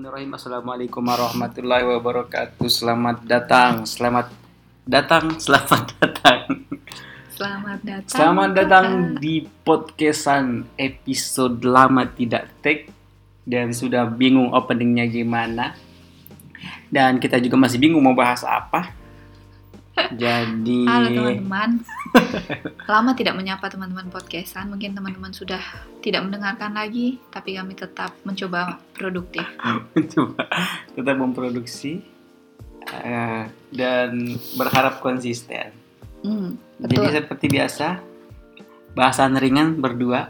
Bismillahirrahmanirrahim. Assalamualaikum warahmatullahi wabarakatuh. Selamat datang, selamat datang, selamat datang. Selamat datang. Selamat datang Kakak. di podcastan episode lama tidak take dan sudah bingung openingnya gimana. Dan kita juga masih bingung mau bahas apa. Jadi Halo teman-teman. Lama tidak menyapa teman-teman podcastan. Mungkin teman-teman sudah tidak mendengarkan lagi, tapi kami tetap mencoba produktif. coba tetap memproduksi eh, dan berharap konsisten. Hmm, Jadi betul. seperti biasa bahasan ringan berdua.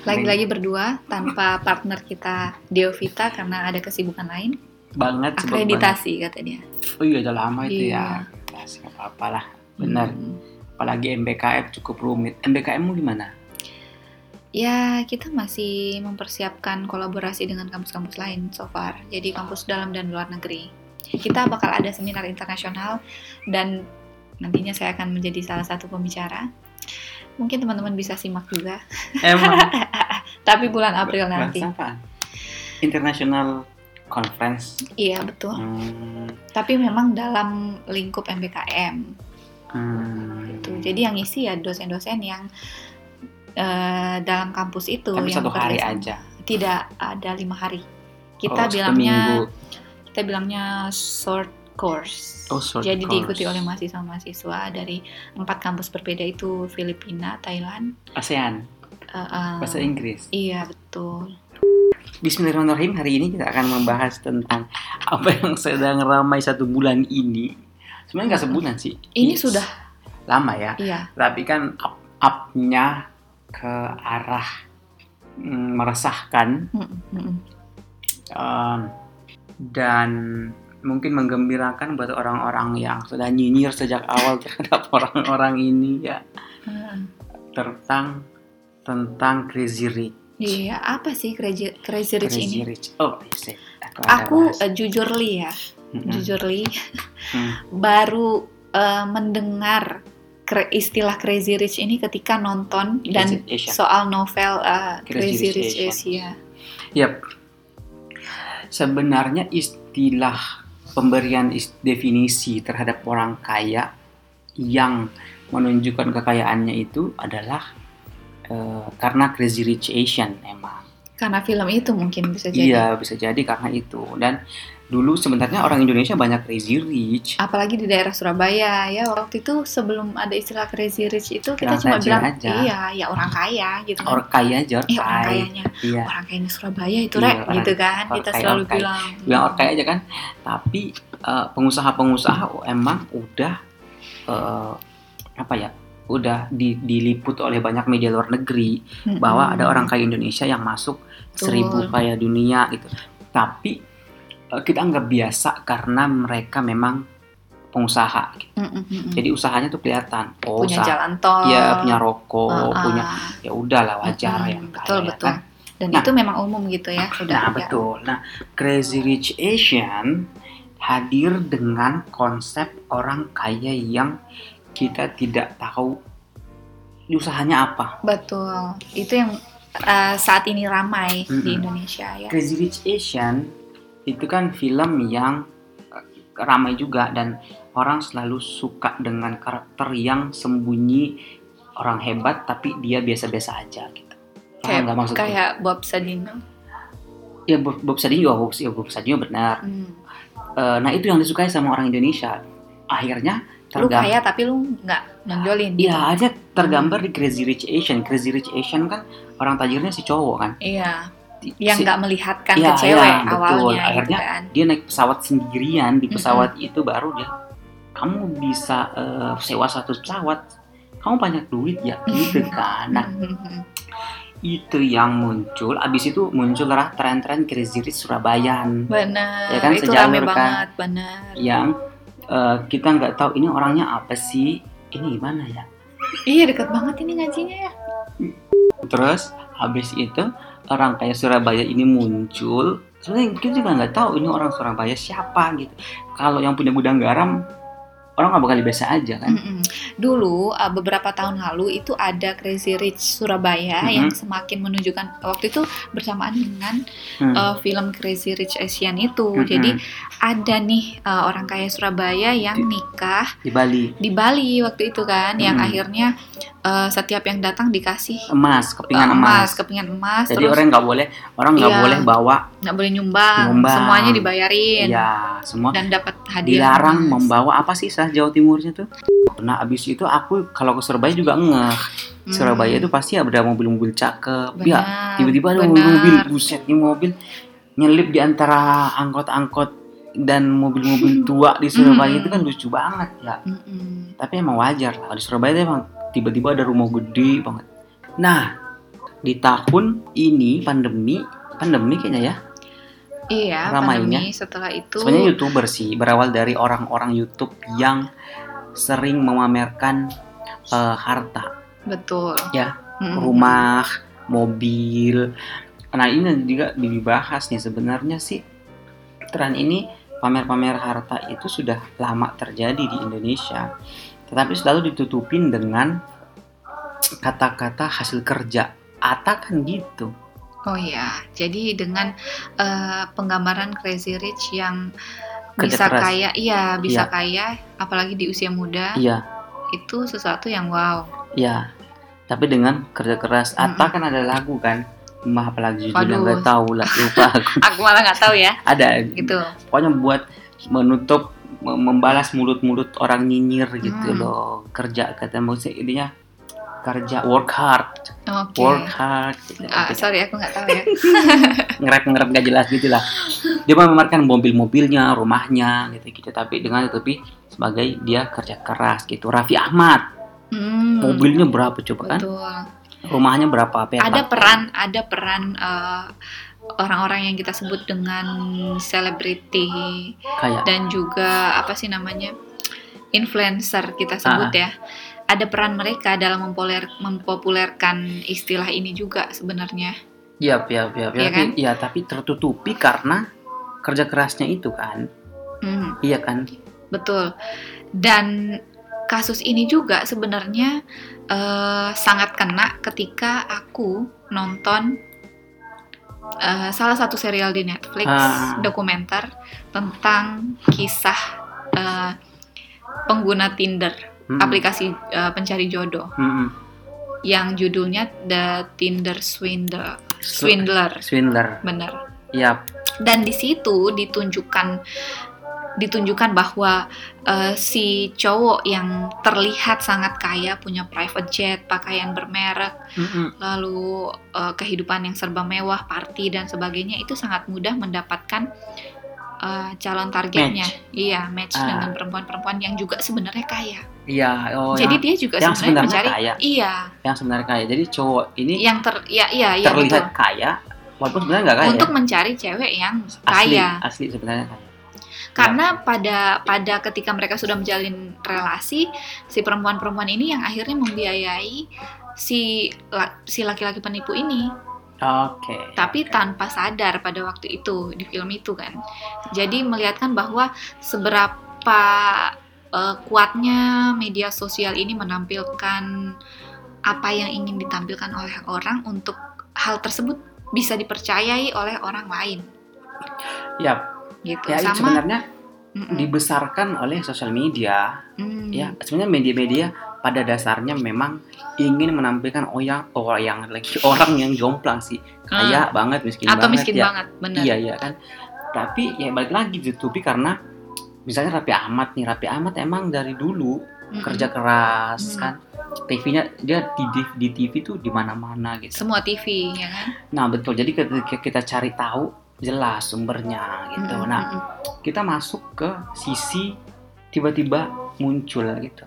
Lagi-lagi berdua tanpa partner kita Deovita karena ada kesibukan lain. banget Akreditasi kata dia. banget. Oh iya udah lama itu Iya. ya. Akreditasi nggak apa-apa lah. Benar. Hmm. Apalagi MBKM cukup rumit. MBKM mu gimana? Ya, kita masih mempersiapkan kolaborasi dengan kampus-kampus lain so far. Jadi kampus dalam dan luar negeri. Kita bakal ada seminar internasional dan nantinya saya akan menjadi salah satu pembicara. Mungkin teman-teman bisa simak juga. Emang Tapi bulan April nanti. apaan? Conference. Iya, betul. Hmm, Tapi memang dalam lingkup MBKM hmm. gitu. Jadi yang isi ya dosen-dosen yang eh, dalam kampus itu Tapi yang satu hari aja. Tidak ada lima hari. Kita Oh, bilangnya kita bilangnya short course. Oh, short Jadi course. diikuti oleh mahasiswa-mahasiswa dari empat kampus berbeda itu Filipina, Thailand. ASEAN. eh, eh, Bahasa Inggris. Iya betul. Bismillahirrahmanirrahim. Hari ini kita akan membahas tentang apa yang sedang ramai satu bulan ini. Sebenarnya nggak sebulan sih. Ini It's sudah lama ya. iya Tapi kan up upnya ke arah mm, meresahkan Mm, mm, um, dan mungkin menggembirakan buat orang-orang yang sudah nyinyir sejak awal terhadap orang-orang ini ya Mm. tentang tentang Crazy Rich. Iya apa sih crazy, crazy rich Crazy ini? Rich. Oh, yes, aku, Aku bahas. eh, jujur li ya, Mm-mm. jujur li Hmm. baru eh, mendengar istilah crazy rich ini ketika nonton dan Crazy Asian. soal novel eh, Crazy Crazy, Rich Rich Asian. Asia. Yap. Sebenarnya istilah pemberian is- definisi terhadap orang kaya yang menunjukkan kekayaannya itu adalah eh, karena Crazy Rich Asian emang. Karena film itu mungkin bisa jadi. Iya, bisa jadi karena itu. Dan dulu sebenarnya orang Indonesia banyak Crazy Rich. apalagi di daerah Surabaya ya waktu itu sebelum ada istilah crazy rich itu kita cuma bilang aja. iya ya orang kaya gitu kan Orang kaya aja, orang Iya orang kaya. kayanya Iya, orang kayanya Surabaya itu Iya, rek orang- gitu kan orang kita kaya, selalu orang kaya. bilang bilang orang kaya aja kan. Tapi eh, pengusaha-pengusaha emang udah eh, apa ya? Udah di- diliput oleh banyak media luar negeri Mm-mm. bahwa ada orang kaya Indonesia yang masuk seribu kaya dunia gitu. Tapi eh, kita anggap biasa karena mereka memang pengusaha. gitu. Mm-mm. Jadi usahanya tuh kelihatan. Oh, punya usaha- jalan tol ya punya rokok, Ah, ah. punya ya udahlah wajar Mm-mm, yang kaya betul ya betul kan. dan Nah. itu memang umum gitu ya sudah Nah ya. betul. Nah Crazy Rich Asian hadir dengan konsep orang kaya yang kita tidak tahu usahanya apa. betul itu yang uh, saat ini ramai di Mm-mm. Indonesia ya Crazy Rich Asian itu kan film yang eh, ramai juga dan orang selalu suka dengan karakter yang sembunyi orang hebat tapi dia biasa-biasa aja gitu. Kayak nggak maksudku? kayak Bob Sadino Ya Bob, Bob Sadino, Bob, ya, Bob Sadino benar. Hmm. Eh, nah itu yang disukai sama orang Indonesia. Akhirnya lu tergambar. kaya tapi lu nggak nonjolin gitu Iya, aja tergambar di Crazy Rich Asian. Crazy Rich Asian kan orang tajirnya si cowok kan. iya Di- yang si- nggak melihatkan Iya, ke cewek iya, betul. awalnya Akhirnya gitu kan. dia naik pesawat sendirian di pesawat itu baru dia kamu bisa eh, sewa satu pesawat. Kamu banyak duit ya gitu kan. Nah, itu yang muncul. Abis itu muncullah tren-tren Crazy Rich Surabayan benar Ya kan, itu rame kan. banget benar yang eh, kita nggak tahu ini orangnya apa sih. Ini gimana ya? iya deket banget ini ngajinya ya Terus habis itu orang kayak Surabaya ini muncul. Sebenarnya kita juga nggak tahu ini orang Surabaya siapa gitu. Kalau yang punya gudang garam orang nggak bakal biasa aja kan Mm-mm. Dulu uh, beberapa tahun lalu itu ada Crazy Rich Surabaya Mhm. yang semakin menunjukkan waktu itu bersamaan dengan Hmm. uh, film Crazy Rich Asian itu. Mm-mm. Jadi ada nih uh, orang kaya Surabaya yang Di- nikah di Bali di Bali waktu itu kan, yang Mm-mm. akhirnya uh, setiap yang datang dikasih emas kepingan uh, emas, kepingan emas, jadi terus orang nggak boleh orang nggak Iya. boleh bawa nggak boleh nyumbang, Nyumbang. semuanya dibayarin ya semua dan dapat hadiah. dilarang emas. membawa apa sih Jawa Timurnya tuh nah abis itu aku kalau ke Surabaya juga ngeh Hmm. Surabaya itu pasti ada mobil-mobil cakep ya Benar, tiba-tiba ada mobil-mobil buset ini mobil nyelip di antara angkot-angkot dan mobil-mobil tua di Surabaya Mm. itu kan lucu banget ya Mm-mm. tapi emang wajar lah di Surabaya itu emang tiba-tiba ada rumah gede banget nah di tahun ini pandemi pandemi kayaknya ya Iya, Ramainya. pandemi setelah itu sebenarnya youtuber sih berawal dari orang-orang YouTube yang sering memamerkan eh, harta betul. Ya, Mm-mm. rumah mobil nah ini juga dibahas nih sebenarnya sih tren ini pamer-pamer harta itu sudah lama terjadi di Indonesia tetapi selalu ditutupin dengan kata-kata hasil kerja Ata kan gitu Oh iya, jadi dengan eh, penggambaran Crazy Rich yang Kerja bisa keras. kaya, iya bisa Iya. kaya, apalagi di usia muda, iya itu sesuatu yang wow. iya tapi dengan kerja keras Ata kan ada lagu kan Mah apalagi judulnya Waduh. nggak tahu lah lupa aku Aku malah nggak tahu ya, ada gitu. pokoknya buat menutup mem- membalas mulut-mulut orang nyinyir gitu Hmm. loh kerja kata musik intinya kerja work hard Oke. work hard gitu. Ah, sorry, aku nggak tahu ya. ngerap ngerap gak jelas gitu lah dia memamerkan mobil-mobilnya rumahnya gitu gitu tapi dengan tapi sebagai dia kerja keras gitu Raffi Ahmad Hmm, mobilnya berapa coba kan betul. rumahnya berapa perak Ada peran, ada peran eh, orang-orang yang kita sebut dengan selebriti kayak dan juga apa sih namanya influencer kita sebut Ah. ya ada peran mereka dalam mempopuler- mempopulerkan istilah ini juga sebenarnya. Iya iya iya Iya. Iya kan? iya, tapi tertutupi karena kerja kerasnya itu kan. Hmm, iya kan? Betul. Dan kasus ini juga sebenarnya eh, sangat kena ketika aku nonton eh, salah satu serial di Netflix Ah. dokumenter tentang kisah eh, pengguna Tinder Mm-mm. aplikasi eh, pencari jodoh Mm-mm. yang judulnya The Tinder Swindler. Sw- Swindler, Swindler bener. Iya, Dan di situ ditunjukkan ditunjukkan bahwa eh, si cowok yang terlihat sangat kaya, punya private jet, pakaian bermerek, Mm-mm. lalu eh, kehidupan yang serba mewah, party dan sebagainya itu sangat mudah mendapatkan eh, calon targetnya. Iya, match Ah. dengan perempuan-perempuan yang juga sebenarnya kaya. Iya, oh Jadi yang, dia juga yang sebenarnya sebenarnya mencari kaya. iya, yang sebenarnya kaya. Jadi cowok ini yang ter ya iya iya betul. terlihat kaya, walaupun sebenarnya nggak kaya. untuk mencari cewek yang asli, kaya. asli sebenarnya kaya. Karena pada pada ketika mereka sudah menjalin relasi, si perempuan-perempuan ini yang akhirnya membiayai si si laki-laki penipu ini, Oke. tapi tanpa sadar pada waktu itu di film itu kan. Jadi melihatkan bahwa seberapa eh, kuatnya media sosial ini menampilkan apa yang ingin ditampilkan oleh orang untuk hal tersebut bisa dipercayai oleh orang lain Ya, gitu. ya Sama sebenarnya Mm-mm. dibesarkan oleh sosial media. Hmm. Ya, sebenarnya media-media pada dasarnya memang ingin menampilkan orang orang lagi orang yang jomplang sih, kaya banget, miskin Hmm. atau banget miskin ya. banget bener Iya iya kan. Tapi ya balik lagi ditutupi karena misalnya Raffi Ahmad nih, Raffi Ahmad emang dari dulu Mm-mm. kerja keras Hmm. kan. TV-nya dia di, di, di TV tuh di mana-mana gitu. semua TV ya kan Nah betul. Jadi ketika kita cari tahu jelas sumbernya gitu. Mm-mm, Nah kita masuk ke sisi tiba-tiba muncul gitu.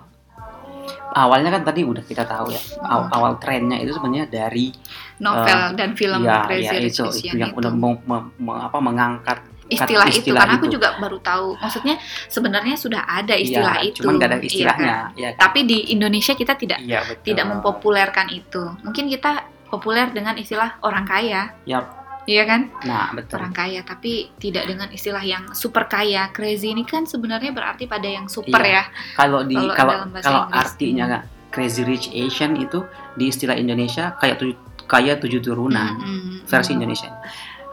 Awalnya kan tadi udah kita tahu ya. Aw- Mm. awal trennya itu sebenarnya dari novel dan film ya, Crazy ya Rich itu, Asian itu yang itu. udah mau, me- me- apa mengangkat istilah, itu istilah karena aku itu. juga baru tahu maksudnya sebenarnya sudah ada istilah Iya, itu Cuman gak ada iya istilahnya. kan? ya kan? tapi di Indonesia kita tidak Iya betul. tidak mempopulerkan itu mungkin kita populer dengan istilah orang kaya Yap. Iya kan? Nah, betul. Orang kaya, tapi tidak dengan istilah yang super kaya. Crazy ini kan sebenarnya berarti pada yang super Iya. ya. Kalau di Kalau kalau artinya Kak, Crazy Rich Asian itu di istilah Indonesia kayak tujuh kaya tujuh turunan Mm-mm. versi Mm. Indonesia.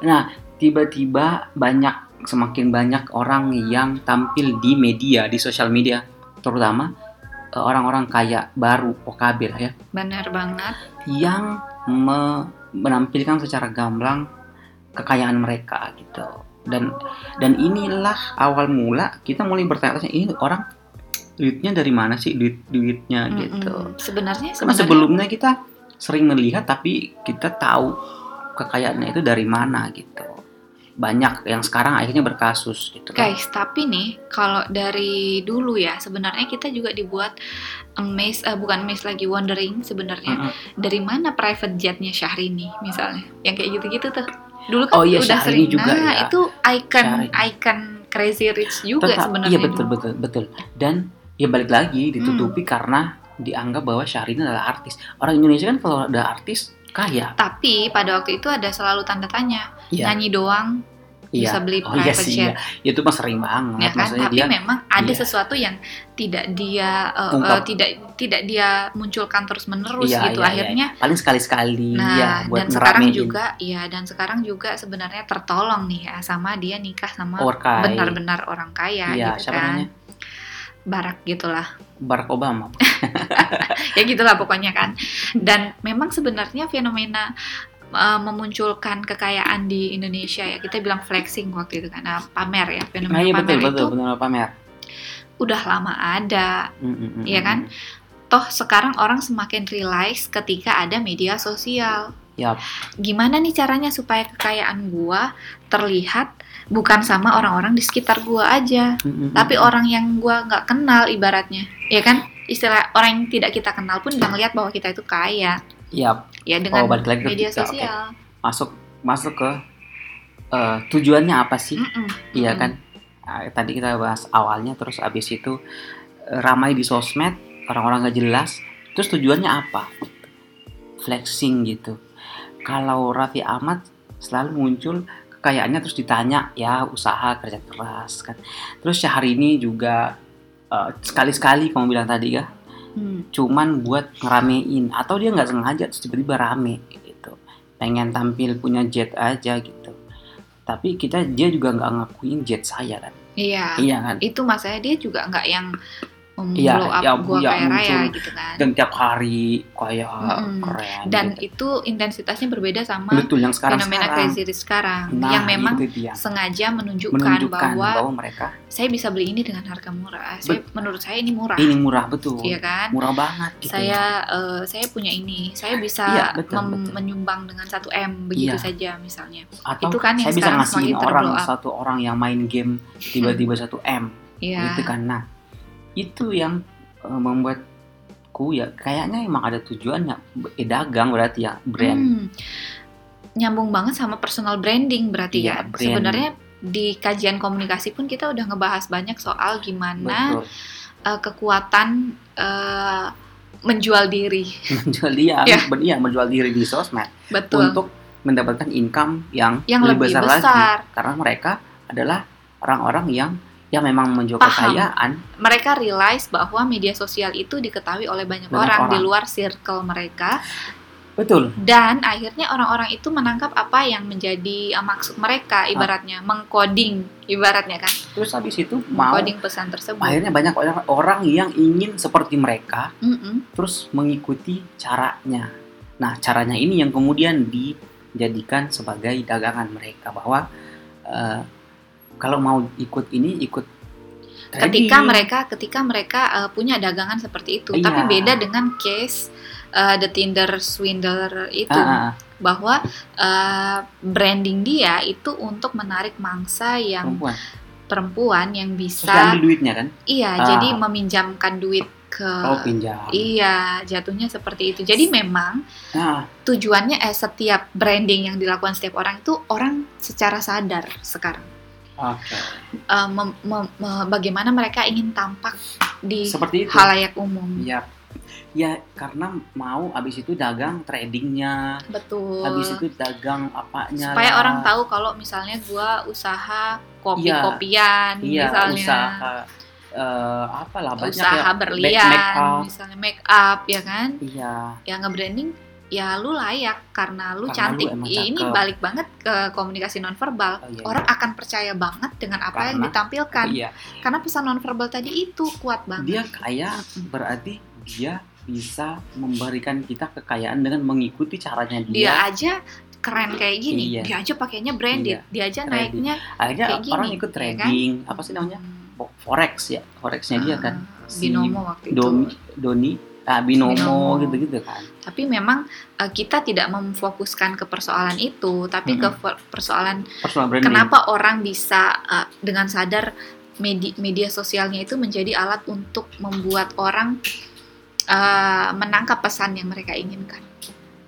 Nah, tiba-tiba banyak semakin banyak orang yang tampil di media, di sosial media, terutama eh, orang-orang kaya baru OKB lah ya, Benar banget. yang me- menampilkan secara gamblang kekayaan mereka gitu. Dan dan inilah awal mula kita mulai bertanya-tanya ini orang duitnya dari mana sih duit duitnya gitu. Mm-mm. Sebenarnya Karena sebenarnya sebelumnya kita sering melihat tapi kita tahu kekayaannya itu dari mana gitu. Banyak yang sekarang akhirnya berkasus gitu kan. Guys, tapi nih kalau dari dulu ya sebenarnya kita juga dibuat amazed, eh, bukan amazed lagi wondering sebenarnya Mm-mm. dari mana private jetnya Syahrini misalnya, yang kayak gitu-gitu tuh. Dulu kan Oh iya, udah Syahrini sering, juga nah ya. itu icon Syahrini. icon crazy rich juga sebenarnya. Iya betul betul betul. Dan ya balik lagi Hmm. ditutupi karena dianggap bahwa Syahrini adalah artis. Orang Indonesia kan kalau ada artis kaya. Tapi pada waktu itu ada selalu tanda tanya, Iya. nyanyi doang bisa beli Oh iya private iya. Itu mah sering banget. ya kan Maksudnya tapi dia memang ada iya. sesuatu yang tidak dia uh, Ungkap. uh, tidak tidak dia munculkan terus menerus Iya, gitu iya, iya. akhirnya paling sekali-sekali nah ya buat dan sekarang ngeramein. juga ya dan sekarang juga sebenarnya tertolong nih ya sama dia nikah sama benar-benar orang kaya Iya, gitu siapa kan namanya? barak gitulah Barack Obama. ya gitulah pokoknya kan dan memang sebenarnya fenomena uh, memunculkan kekayaan di Indonesia ya kita bilang flexing waktu itu kan nah, pamer ya Nah, fenomena iya betul pamer betul itu benar pamer. udah lama ada Mm, mm, mm, Iya kan? mm. toh sekarang orang semakin realize ketika ada media sosial. Yap. Gimana nih caranya supaya kekayaan gua terlihat bukan sama orang-orang di sekitar gua aja, Mm, mm, tapi orang yang gua nggak kenal ibaratnya, ya kan? Istilah orang yang tidak kita kenal pun nggak ngeliat bahwa kita itu kaya, Yap. ya dengan Oh, balik lagi ke media kita, sosial. Masuk masuk ke eh, tujuannya apa sih? Mm-mm. Iya Mm-mm. kan? Nah, tadi kita bahas awalnya terus abis itu eh, ramai di sosmed, orang-orang nggak jelas. Terus tujuannya apa? Flexing gitu. Kalau Raffi Ahmad selalu muncul kekayaannya terus ditanya ya usaha kerja keras kan. Terus Syahrini juga eh, sekali-sekali kamu bilang tadi ya Hmm. cuman buat ngeramein atau dia nggak sengaja terus tiba-tiba rame gitu pengen tampil punya jet aja gitu tapi kita dia juga nggak ngakuin jet saya kan Iya. iya kan Itu masanya dia juga nggak yang Iya, blow up ya, gua ya, kayak raya gitu kan. dan tiap hari kayak Mm-mm. keren Dan gitu. itu intensitasnya berbeda sama betul yang sekarang fenomena sekarang crazy rich sekarang nah yang memang sengaja menunjukkan, menunjukkan bahwa, bahwa, mereka saya bisa beli ini dengan harga murah. Saya menurut saya ini murah. ini murah betul Iya kan? murah banget gitu Saya eh, saya punya ini. Saya bisa Iya, betul, mem- betul. menyumbang dengan 1 M begitu Iya. saja misalnya. atau itu kan yang saya bisa ngasihin orang satu orang yang main game tiba-tiba satu M Iya. gitu kan nah itu yang eh, membuatku ya kayaknya emang ada tujuannya eh, dagang berarti ya brand Hmm. Nyambung banget sama personal branding berarti Iya, ya. brand. Sebenarnya di kajian komunikasi pun kita udah ngebahas banyak soal gimana betul eh, kekuatan eh, menjual diri. menjual dia Ya. ben- iya, menjual diri di sosmed Betul. untuk mendapatkan income yang, yang lebih besar. lagi karena mereka adalah orang-orang yang yang memang menjual Paham. kekayaan. Mereka realize bahwa media sosial itu diketahui oleh banyak, Banyak orang, di orang. luar circle mereka. Betul. Dan akhirnya orang-orang itu menangkap apa yang menjadi uh, maksud mereka ibaratnya. Mengcoding ibaratnya kan. Terus habis itu mau mengcoding pesan tersebut. akhirnya banyak orang orang yang ingin seperti mereka Mm-mm. terus mengikuti caranya. Nah caranya ini yang kemudian dijadikan sebagai dagangan mereka bahwa eh, kalau mau ikut ini ikut ketika trading. mereka ketika mereka uh, punya dagangan seperti itu Iya. tapi beda dengan case uh, the Tinder swindler itu Ah, ah, bahwa uh, branding dia itu untuk menarik mangsa yang perempuan perempuan yang bisa diambil duitnya kan Iya, Ah. jadi meminjamkan duit ke oh pinjam Iya, jatuhnya seperti itu. Jadi memang nah tujuannya eh setiap branding yang dilakukan setiap orang itu orang secara sadar sekarang. Oke. Eh, mem- mem- me- bagaimana mereka ingin tampak di seperti itu. halayak umum. Iya. Ya karena mau abis itu dagang tradingnya, betul. Habis itu dagang apanya supaya lah. orang tahu kalau misalnya gua usaha kopi-kopian iya misalnya. usaha apalah banyak usaha ya. Berlian make up. misalnya make up ya kan? Iya. Ya nge-branding ya lu layak karena lu Karena cantik. lu ini cakep. balik banget ke komunikasi nonverbal. Oh, iya, orang akan percaya banget dengan apa yang Karena- ditampilkan. iya. Karena pesan nonverbal tadi itu kuat banget. Dia kaya berarti dia bisa memberikan kita kekayaan dengan mengikuti caranya dia. Dia, aja keren kayak gini. Iya. dia aja pakainya branded. Dia aja Trading. naiknya akhirnya kayak gini, orang ikut ya kan? trading apa sih namanya? Hmm, forex ya forexnya dia kan. Ah, si binomo waktu itu. Doni Doni ah, binomo, Binomo. gitu-gitu kan tapi memang eh, kita tidak memfokuskan ke persoalan itu tapi ke Mm-mm. per- persoalan branding kenapa orang bisa eh, dengan sadar media, media sosialnya itu menjadi alat untuk membuat orang eh, menangkap pesan yang mereka inginkan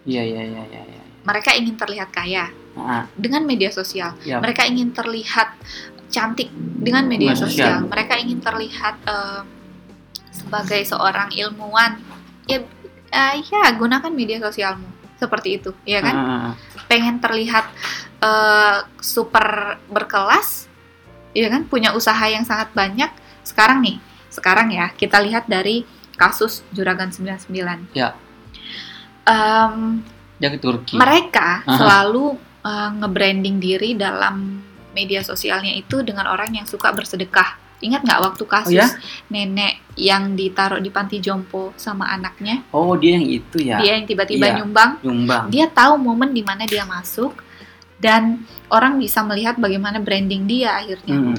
iya iya iya iya iya. mereka ingin terlihat kaya Ah, dengan media sosial ya mereka ingin terlihat cantik dengan media sosial. sosial. Mereka ingin terlihat sebagai seorang ilmuwan. Ya, eh, ya gunakan media sosialmu seperti itu, ya kan? Ah. Pengen terlihat eh, super berkelas, ya kan? Punya usaha yang sangat banyak. Sekarang nih, sekarang ya kita lihat dari kasus Juragan 99. Ya. Dia ke Turki mereka Aha. selalu uh, nge-branding diri dalam media sosialnya itu dengan orang yang suka bersedekah. Ingat nggak waktu kasus ya? nenek yang ditaruh di panti jompo sama anaknya, oh dia yang itu ya dia yang tiba-tiba Iya. nyumbang, nyumbang dia tahu momen di mana dia masuk dan orang bisa melihat bagaimana branding dia akhirnya. Hmm.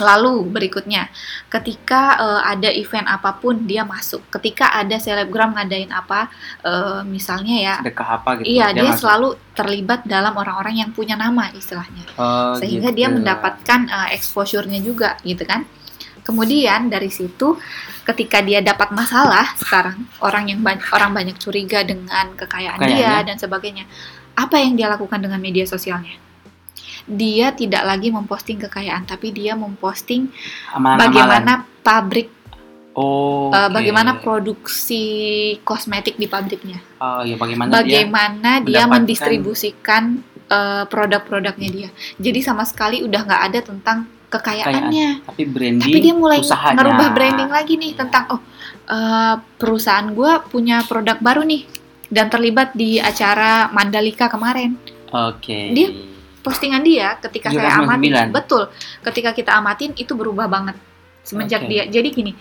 Lalu berikutnya, ketika uh, ada event apa pun dia masuk. Ketika ada selebgram ngadain apa, uh, misalnya ya sedekah apa gitu Iya, dia, masuk. selalu terlibat dalam orang-orang yang punya nama istilahnya. Oh, Sehingga gitu. dia mendapatkan uh, exposure-nya juga gitu kan. Kemudian dari situ ketika dia dapat masalah sekarang orang yang banyak orang banyak curiga dengan kekayaan dia Kekayaannya. dan sebagainya. Apa yang dia lakukan dengan media sosialnya? Dia tidak lagi memposting kekayaan tapi dia memposting Amalan-amalan. bagaimana pabrik oh uh, oke. bagaimana produksi kosmetik di pabriknya. oh ya bagaimana dia bagaimana dia mendapatkan- mendistribusikan uh, produk-produknya dia. Jadi sama sekali udah nggak ada tentang kekayaannya. tapi branding Tapi dia mulai usahanya. ngerubah branding lagi nih tentang oh uh, perusahaan gue punya produk baru nih dan terlibat di acara Mandalika kemarin. oke Dia Postingan dia ketika saya amatin, 99. betul. Ketika kita amatin itu berubah banget semenjak Oke. dia. Jadi gini,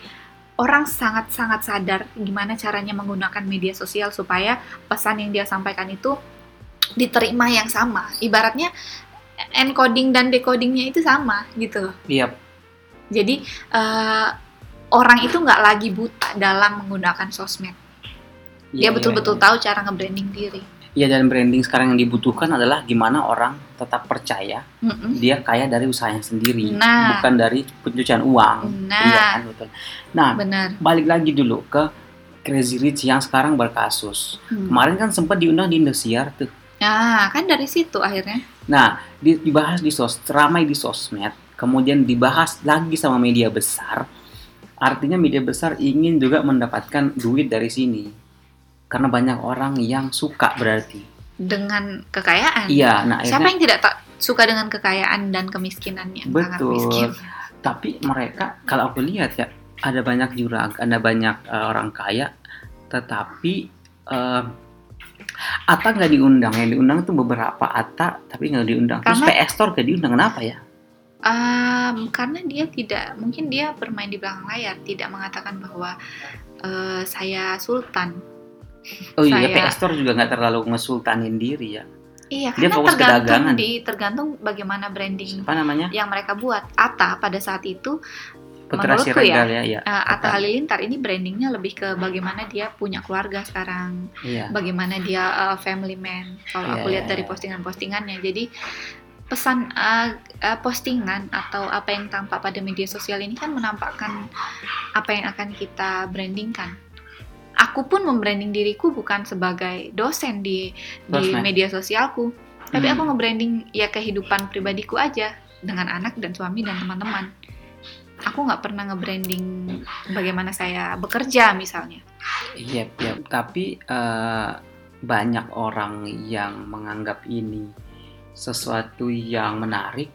orang sangat-sangat sadar gimana caranya menggunakan media sosial supaya pesan yang dia sampaikan itu diterima yang sama. Ibaratnya encoding dan decodingnya itu sama gitu. iya Jadi eh, orang itu nggak lagi buta dalam menggunakan sosmed. Dia iya, betul-betul iya. tahu cara nge-branding diri. Iya dan branding sekarang yang dibutuhkan adalah gimana orang tetap percaya Mm-mm. dia kaya dari usahanya sendiri, Nah. bukan dari pencucian uang. Nah. Iya kan betul. Nah, Benar. balik lagi dulu ke Crazy Rich yang sekarang berkasus. Hmm. Kemarin kan sempat diundang di Indosiar tuh. Nah, kan dari situ akhirnya. Nah, di- dibahas di sos, ramai di sosmed, kemudian dibahas lagi sama media besar. Artinya media besar ingin juga mendapatkan duit dari sini. Karena banyak orang yang suka berarti. dengan kekayaan. Iya, nah Siapa akhirnya yang tidak tak suka dengan kekayaan dan kemiskinannya? Sangat Betul. miskin. tapi mereka kalau aku lihat ya ada banyak jurang, ada banyak eh, orang kaya, tetapi eh, Ata nggak diundang, yang diundang tuh beberapa Ata, tapi nggak diundang. Terus Karena- PS Store nggak diundang, kenapa ya? Em, karena dia tidak, mungkin dia bermain di belakang layar, tidak mengatakan bahwa eh, saya sultan. Oh iya, Saya- PS Store juga nggak terlalu ngesultanin diri ya. Iya, Dia karena fokus ke tergantung di tergantung bagaimana branding Apa namanya? yang mereka buat. Ata pada saat itu Putra Menurutku Siregar ya, ya. eh, Atta Atta. Halilintar ini brandingnya lebih ke bagaimana dia punya keluarga sekarang, Iya. bagaimana dia uh, family man. Kalau Iya, aku lihat iya, dari iya. postingan-postingannya, jadi pesan uh, uh, postingan atau apa yang tampak pada media sosial ini kan menampakkan apa yang akan kita brandingkan. Aku pun membranding diriku bukan sebagai dosen di di media sosialku, tapi Hmm. aku ngebranding ya kehidupan pribadiku aja dengan anak dan suami dan teman-teman. Aku nggak pernah nge-branding bagaimana saya bekerja misalnya. Iya, iya. Tapi eh, banyak orang yang menganggap ini sesuatu yang menarik,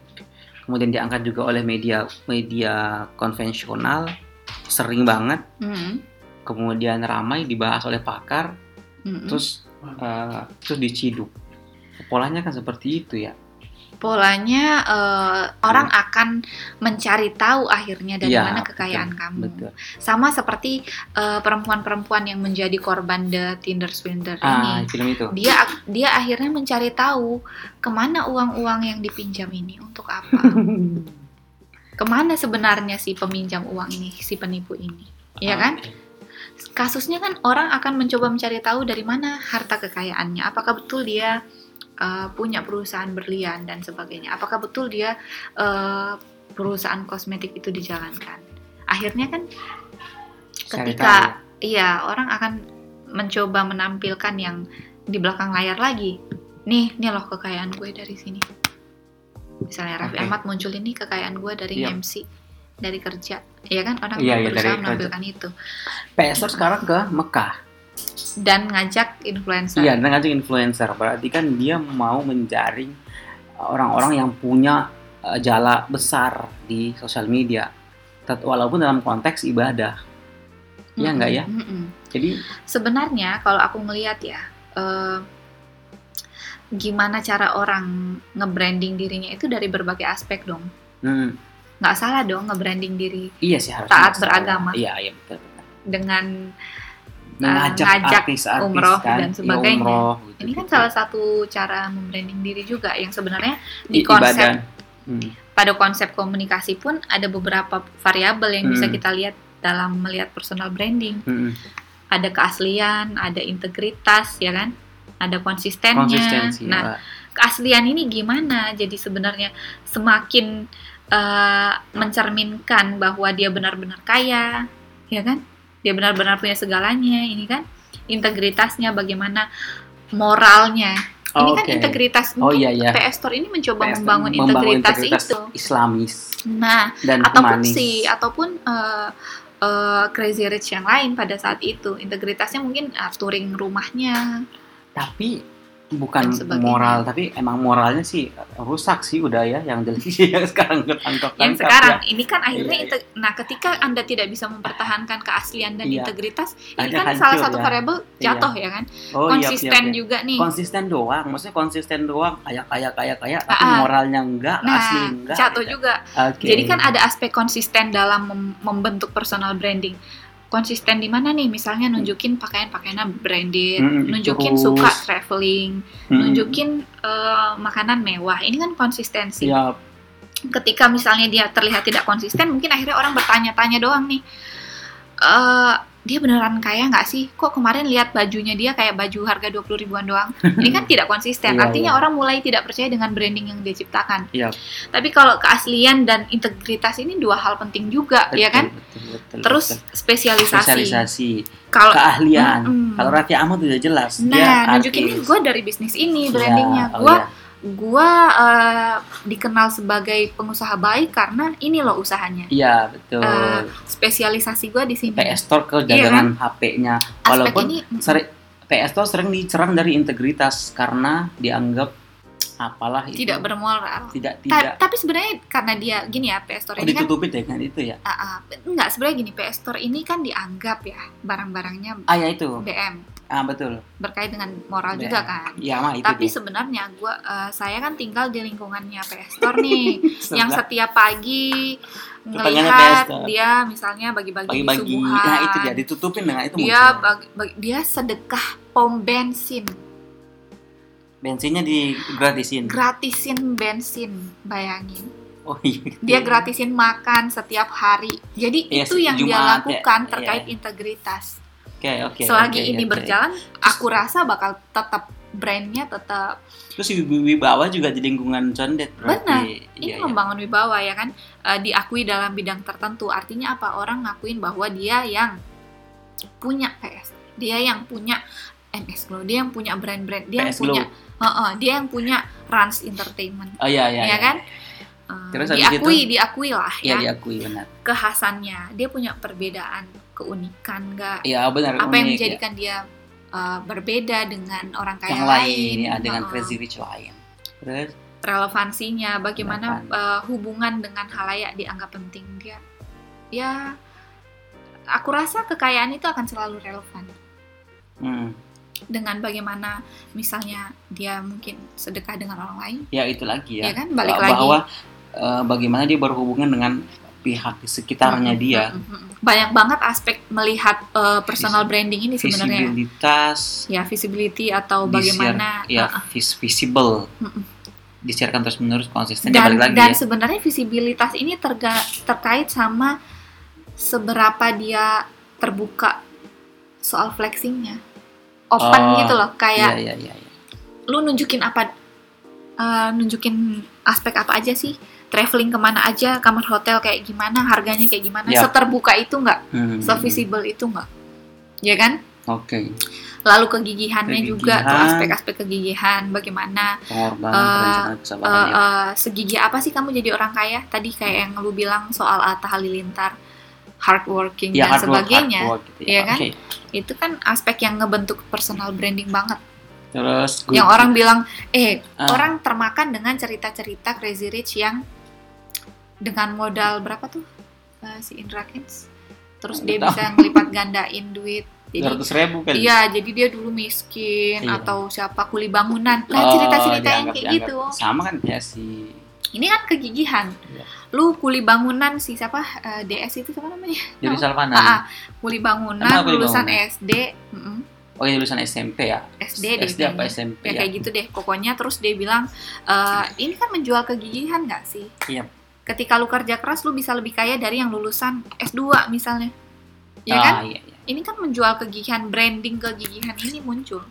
kemudian diangkat juga oleh media media konvensional, sering banget, Mm, kemudian ramai dibahas oleh pakar, mm-mm. terus eh, terus diciduk. Polanya kan seperti itu ya. polanya eh, orang akan mencari tahu akhirnya dari Iya, mana betul, kekayaan kamu. Betul. Sama seperti eh, perempuan-perempuan yang menjadi korban the Tinder swindler Ah, ini. film itu. Dia dia akhirnya mencari tahu ke mana uang-uang yang dipinjam ini untuk apa. ke mana sebenarnya si peminjam uang ini, si penipu ini, ya kan? Oke. Kasusnya kan orang akan mencoba mencari tahu dari mana harta kekayaannya. Apakah betul dia uh, punya perusahaan berlian dan sebagainya? Apakah betul dia uh, perusahaan kosmetik itu dijalankan? Akhirnya kan ketika iya orang akan mencoba menampilkan yang di belakang layar lagi. Nih, nih loh kekayaan gue dari sini. Misalnya Raffi Oke. Ahmad muncul ini kekayaan gue dari Iya. MC, dari kerja. Iya kan orang Iya, iya, berusaha dari menampilkan itu PSR sekarang ke Mekah. dan ngajak influencer. Iya, dan ngajak influencer. Berarti kan dia mau menjaring orang-orang yang punya eh, jala besar di sosial media. Walaupun dalam konteks ibadah. Iya Mm-mm, nggak ya? mm-mm. Jadi Sebenarnya kalau aku ngelihat ya, eh, gimana cara orang nge-branding dirinya itu dari berbagai aspek dong. hmm, Nggak salah dong nge-branding diri iya sih harus Taat beragama. Iya, iya betul. betul. dengan Mengajak ngajak artis-artis umroh kan, dan iya, sebagainya. umroh, gitu, ini kan gitu. salah satu cara membranding diri juga yang sebenarnya I- di konsep ibadah. Hmm, pada konsep komunikasi pun ada beberapa variabel yang bisa Hmm. kita lihat dalam melihat personal branding. hmm, Ada keaslian, ada integritas, ya kan? Ada konsistennya. konsistensi. Nah, Pak. keaslian ini gimana? Jadi sebenarnya semakin eh, mencerminkan bahwa dia benar-benar kaya, ya kan? Dia benar-benar punya segalanya, ini kan? Integritasnya bagaimana? Moralnya. Ini kan Oke. integritas. Oh iya iya. PS Store ini mencoba PS membangun, membangun integritas, integritas itu. Islamis Nah, dan ataupun si ataupun eh, eh, Crazy Rich yang lain pada saat itu integritasnya mungkin ah, touring rumahnya tapi bukan moral tapi emang moralnya sih rusak sih udah ya yang jelas yang sekarang ketangkap yang sekarang ya. ini kan akhirnya Iya, iya. nah ketika anda tidak bisa mempertahankan keaslian dan Iya. integritas ini Ada kan hancur salah satu ya. variabel jatuh ya kan oh, iya, konsisten iya, iya. juga nih konsisten doang maksudnya konsisten doang kayak kayak kayak kayak tapi moralnya enggak nah asli enggak jatuh gitu. juga Oke. jadi kan ada aspek konsisten dalam mem- membentuk personal branding konsisten di mana nih? Misalnya nunjukin pakaian-pakaiannya branded Mm, nunjukin terus. suka traveling Hmm, nunjukin eh, makanan mewah. Ini kan konsistensi. Ya ketika misalnya dia terlihat tidak konsisten mungkin akhirnya orang bertanya-tanya doang nih eh dia beneran kaya nggak sih kok kemarin lihat bajunya dia kayak baju harga 20 ribuan doang ini kan tidak konsisten Iya, artinya iya. orang mulai tidak percaya dengan branding yang dia ciptakan Iya. tapi kalau keaslian dan integritas ini dua hal penting juga ya kan betul, betul, terus betul. spesialisasi, spesialisasi kalau keahlian Mm-mm. kalau Raffi Ahmad udah jelas dia nah nunjukin artis. gue dari bisnis ini Iya, brandingnya oh gue iya. Gua eh, dikenal sebagai pengusaha baik karena ini loh usahanya. Iya betul. Eh, Spesialisasi gua di sini. PS Store ke Iya dagangan HP-nya. Walaupun ini seri- PS Store sering dicerang dari integritas karena dianggap apalah itu tidak bermoral. tidak Ta- tidak tapi sebenarnya karena dia gini ya PS Store oh, ini kan ditutupi dengan itu ya. Ah, ah, enggak sebenarnya gini PS Store ini kan dianggap ya barang-barangnya Ah ya itu. BM Ah betul. berkait dengan moral BM. juga kan. Iya mah itu. Tapi dia. sebenarnya gua eh, saya kan tinggal di lingkungannya PS Store nih yang setiap pagi Store. dia misalnya bagi-bagi subuhan. Nah itu dia ditutupin dengan itu. dia bagi- bagi- dia sedekah pom bensin bensinnya digratisin. gratisin bensin bayangin oh iya. dia gratisin makan setiap hari jadi Iya, itu yang dia Jumat ya. lakukan terkait integritas Oke oke. selagi oke, ini oke. berjalan aku rasa bakal tetap brandnya tetap Terus wibawa juga di lingkungan condet berarti. Benar. Iya, ini iya. membangun wibawa ya kan Eh, diakui dalam bidang tertentu artinya apa orang ngakuin bahwa dia yang punya PS dia yang punya NS Glow dia yang punya brand-brand dia yang PS Glow. punya Heeh, dia yang punya Rans Entertainment Oh iya iya. ya iya. kan Terus habis diakui itu? diakui lah Iya ya diakui benar. kekhasannya dia punya perbedaan keunikan, nggak Iya benar. apa yang unik, ya. menjadikan dia uh, berbeda dengan orang kaya yang lain, ya, dengan Uh-uh. crazy rich lain. Terus relevansinya, bagaimana uh, hubungan dengan halayak dianggap penting dia. Ya, aku rasa kekayaan itu akan selalu relevan hmm, dengan bagaimana misalnya dia mungkin sedekah dengan orang lain, ya itu lagi ya. ya kan? Balik Bah- lagi. bahwa eh, bagaimana dia berhubungan dengan pihak di sekitarnya Mm-mm, dia. Banyak banget aspek melihat uh, personal Visi- branding ini sebenarnya. visibilitas, Ya, visibility atau bagaimana ya uh, vis- visible, Mm-mm. disiarkan terus menerus konsisten. ya dan balik lagi dan ya. sebenarnya visibilitas ini terga, terkait sama seberapa dia terbuka soal flexingnya open Oh, gitu loh Iya kayak iya iya. iya. lu nunjukin apa eh, nunjukin aspek apa aja sih traveling ke mana aja kamar hotel kayak gimana harganya kayak gimana Ya. seterbuka itu nggak Hmm, sevisible itu nggak ya kan Oke, lalu kegigihannya juga tuh Kegigihan. aspek-aspek kegigihan bagaimana pengorbanan, kesabaran ya. eh, segigi apa sih kamu jadi orang kaya? Tadi kayak yang lu bilang soal Atta Halilintar, hardworking Ya, dan hard work, sebagainya. hard work gitu Iya kan? Oke. Itu kan aspek yang ngebentuk personal branding banget. Terus good- Yang orang bilang, eh Ah. orang termakan dengan cerita-cerita Crazy Rich yang dengan modal berapa tuh eh, si Indra Kents? Terus dia Nggak bisa ngelipat gandain duit. Jadi 200 ribu kali. Iya, jadi dia dulu miskin Iya. atau siapa kuli bangunan. Nah, Oh, cerita-cerita yang dianggap- kayak dianggap. gitu. Sama kan kayak si Ini kan kegigihan. Iya. Lu kuli bangunan si siapa eh, DS itu siapa namanya? Jadi. Salvanan. Ah, ah, kuli bangunan kuli lulusan bangunan? SD, mm-mm, Oh, ini lulusan SMP ya? SD deh SD apa kayaknya. SMP Ya ya? kayak gitu deh. Pokoknya terus dia bilang, "Eh, ini kan menjual kegigihan nggak sih? Iya. Ketika lu kerja keras, lu bisa lebih kaya dari yang lulusan S2 misalnya. Ya ah, kan? iya, iya. Ini kan menjual kegigihan, branding kegigihan ini muncul.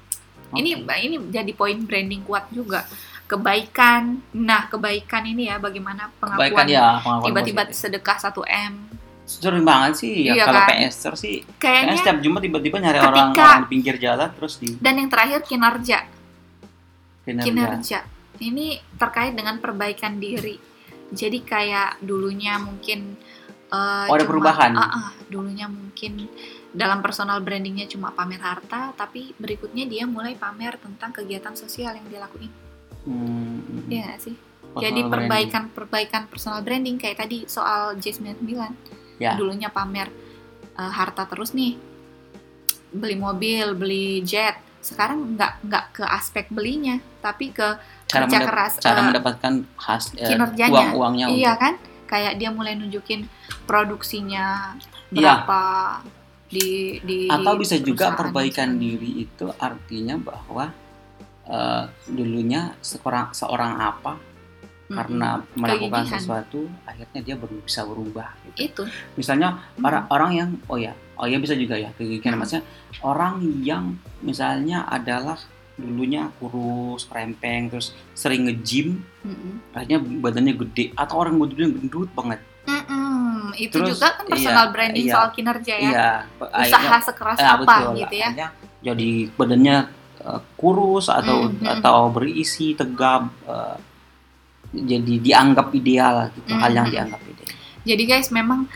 Ini Oke. ini jadi poin branding kuat juga. Kebaikan. Nah, kebaikan ini ya bagaimana pengakuan ya tiba-tiba sedekah 1 M. sering banget sih ya Iya kalau kan? PSR sih kayaknya Kayaknya setiap Jumat tiba-tiba nyari Ketika- orang-orang di pinggir jalan terus di dan yang terakhir kinerja. kinerja. Kinerja. Ini terkait dengan perbaikan diri. Jadi kayak dulunya mungkin eh, Oh, ada perubahan. ah, ah, dulunya mungkin dalam personal brandingnya cuma pamer harta, tapi berikutnya dia mulai pamer tentang kegiatan sosial yang dia lakuin. Hmm, Iya nggak sih? personal Jadi branding. perbaikan-perbaikan personal branding kayak tadi soal J99. Ya. Dulunya pamer eh, harta terus nih. Beli mobil, beli jet. Sekarang nggak nggak ke aspek belinya, tapi ke cara, kerja mendap- keras, cara eh, mendapatkan khas eh, kinerjanya. uang-uangnya Iya untuk- kan? Kayak dia mulai nunjukin produksinya Iya. berapa di di atau bisa juga perbaikan diri itu artinya bahwa eh, dulunya seorang seorang apa Mm-mm. karena melakukan Kegigihan. sesuatu akhirnya dia baru bisa berubah gitu. itu misalnya Mm. orang orang yang oh ya oh ya bisa juga ya kegigihan Hmm. maksudnya orang yang misalnya adalah dulunya kurus krempeng terus sering nge-gym. Mm-mm. akhirnya badannya gede. Atau orang badannya gendut banget. Mm-mm. itu Terus, juga kan personal iya, branding iya. soal kinerja ya? Iya. Usaha sekeras eh, apa betul, gitu ya? Akhirnya jadi badannya eh, kurus atau Mm, mm. atau berisi tegap eh, jadi dianggap ideal gitu. Hal yang dianggap ideal. Jadi guys, memang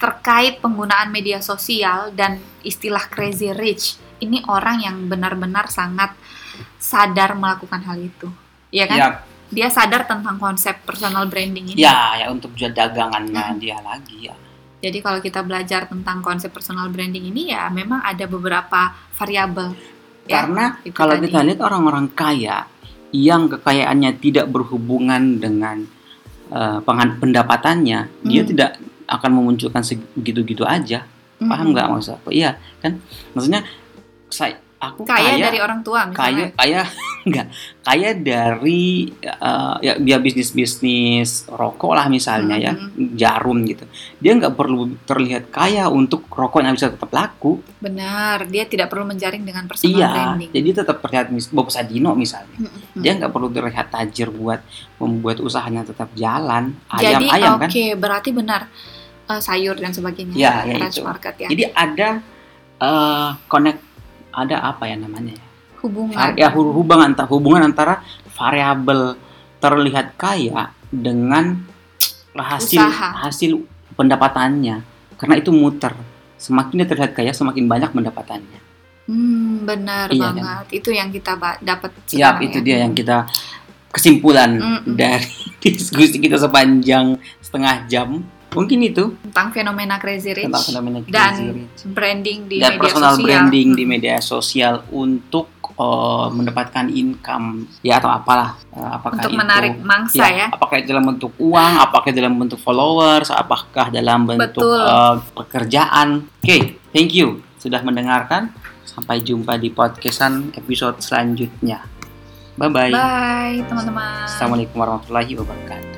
terkait penggunaan media sosial dan istilah crazy rich, ini orang yang benar-benar sangat sadar melakukan hal itu. Ya kan? ya Dia sadar tentang konsep personal branding ini. ya ya untuk jual dagangannya Mm. dia lagi ya Jadi kalau kita belajar tentang konsep personal branding ini ya memang ada beberapa variabel. Ya, karena itu kalau tadi. kita lihat orang-orang kaya yang kekayaannya tidak berhubungan dengan pengan- pendapatannya dia Hmm. tidak akan memunculkan segitu-gitu aja paham nggak maksud apa iya kan maksudnya saya aku Kaya, kaya dari orang tua kaya misalnya. kaya enggak kaya dari eh, ya dia bisnis bisnis rokok lah misalnya ya Mhm. jarum gitu dia nggak perlu terlihat kaya untuk rokoknya bisa tetap laku Benar, dia tidak perlu menjaring dengan personal iya branding. jadi tetap terlihat Bob Sadino misalnya Mm-mm. dia nggak perlu terlihat tajir buat membuat usahanya tetap jalan Jadi ayam oke, kan berarti benar eh, sayur dan sebagainya. Ya, ya Ranch itu. market ya. jadi ada eh connect ada apa ya namanya ya Hubungan. Ya hu- hubungan antara hubungan antara variabel terlihat kaya dengan hasil Usaha. hasil pendapatannya karena itu muter semakin dia terlihat kaya, semakin banyak pendapatannya. Hmm, benar Iya, kan? banget. Itu yang kita dapat Siap, sekarang itu ya. dia yang kita kesimpulan Mm-mm. dari diskusi kita sepanjang setengah jam. Mungkin itu tentang fenomena crazy rich tentang fenomena dan crazy rich. branding di dan media personal sosial. branding di Hmm. media sosial untuk uh, mendapatkan income ya atau apalah Uh, apakah untuk itu menarik mangsa ya. apakah itu dalam bentuk uang apakah dalam bentuk followers apakah dalam bentuk Betul. uh, pekerjaan oke thank you sudah mendengarkan sampai jumpa di podcastan episode selanjutnya bye bye Bye teman-teman. assalamualaikum warahmatullahi wabarakatuh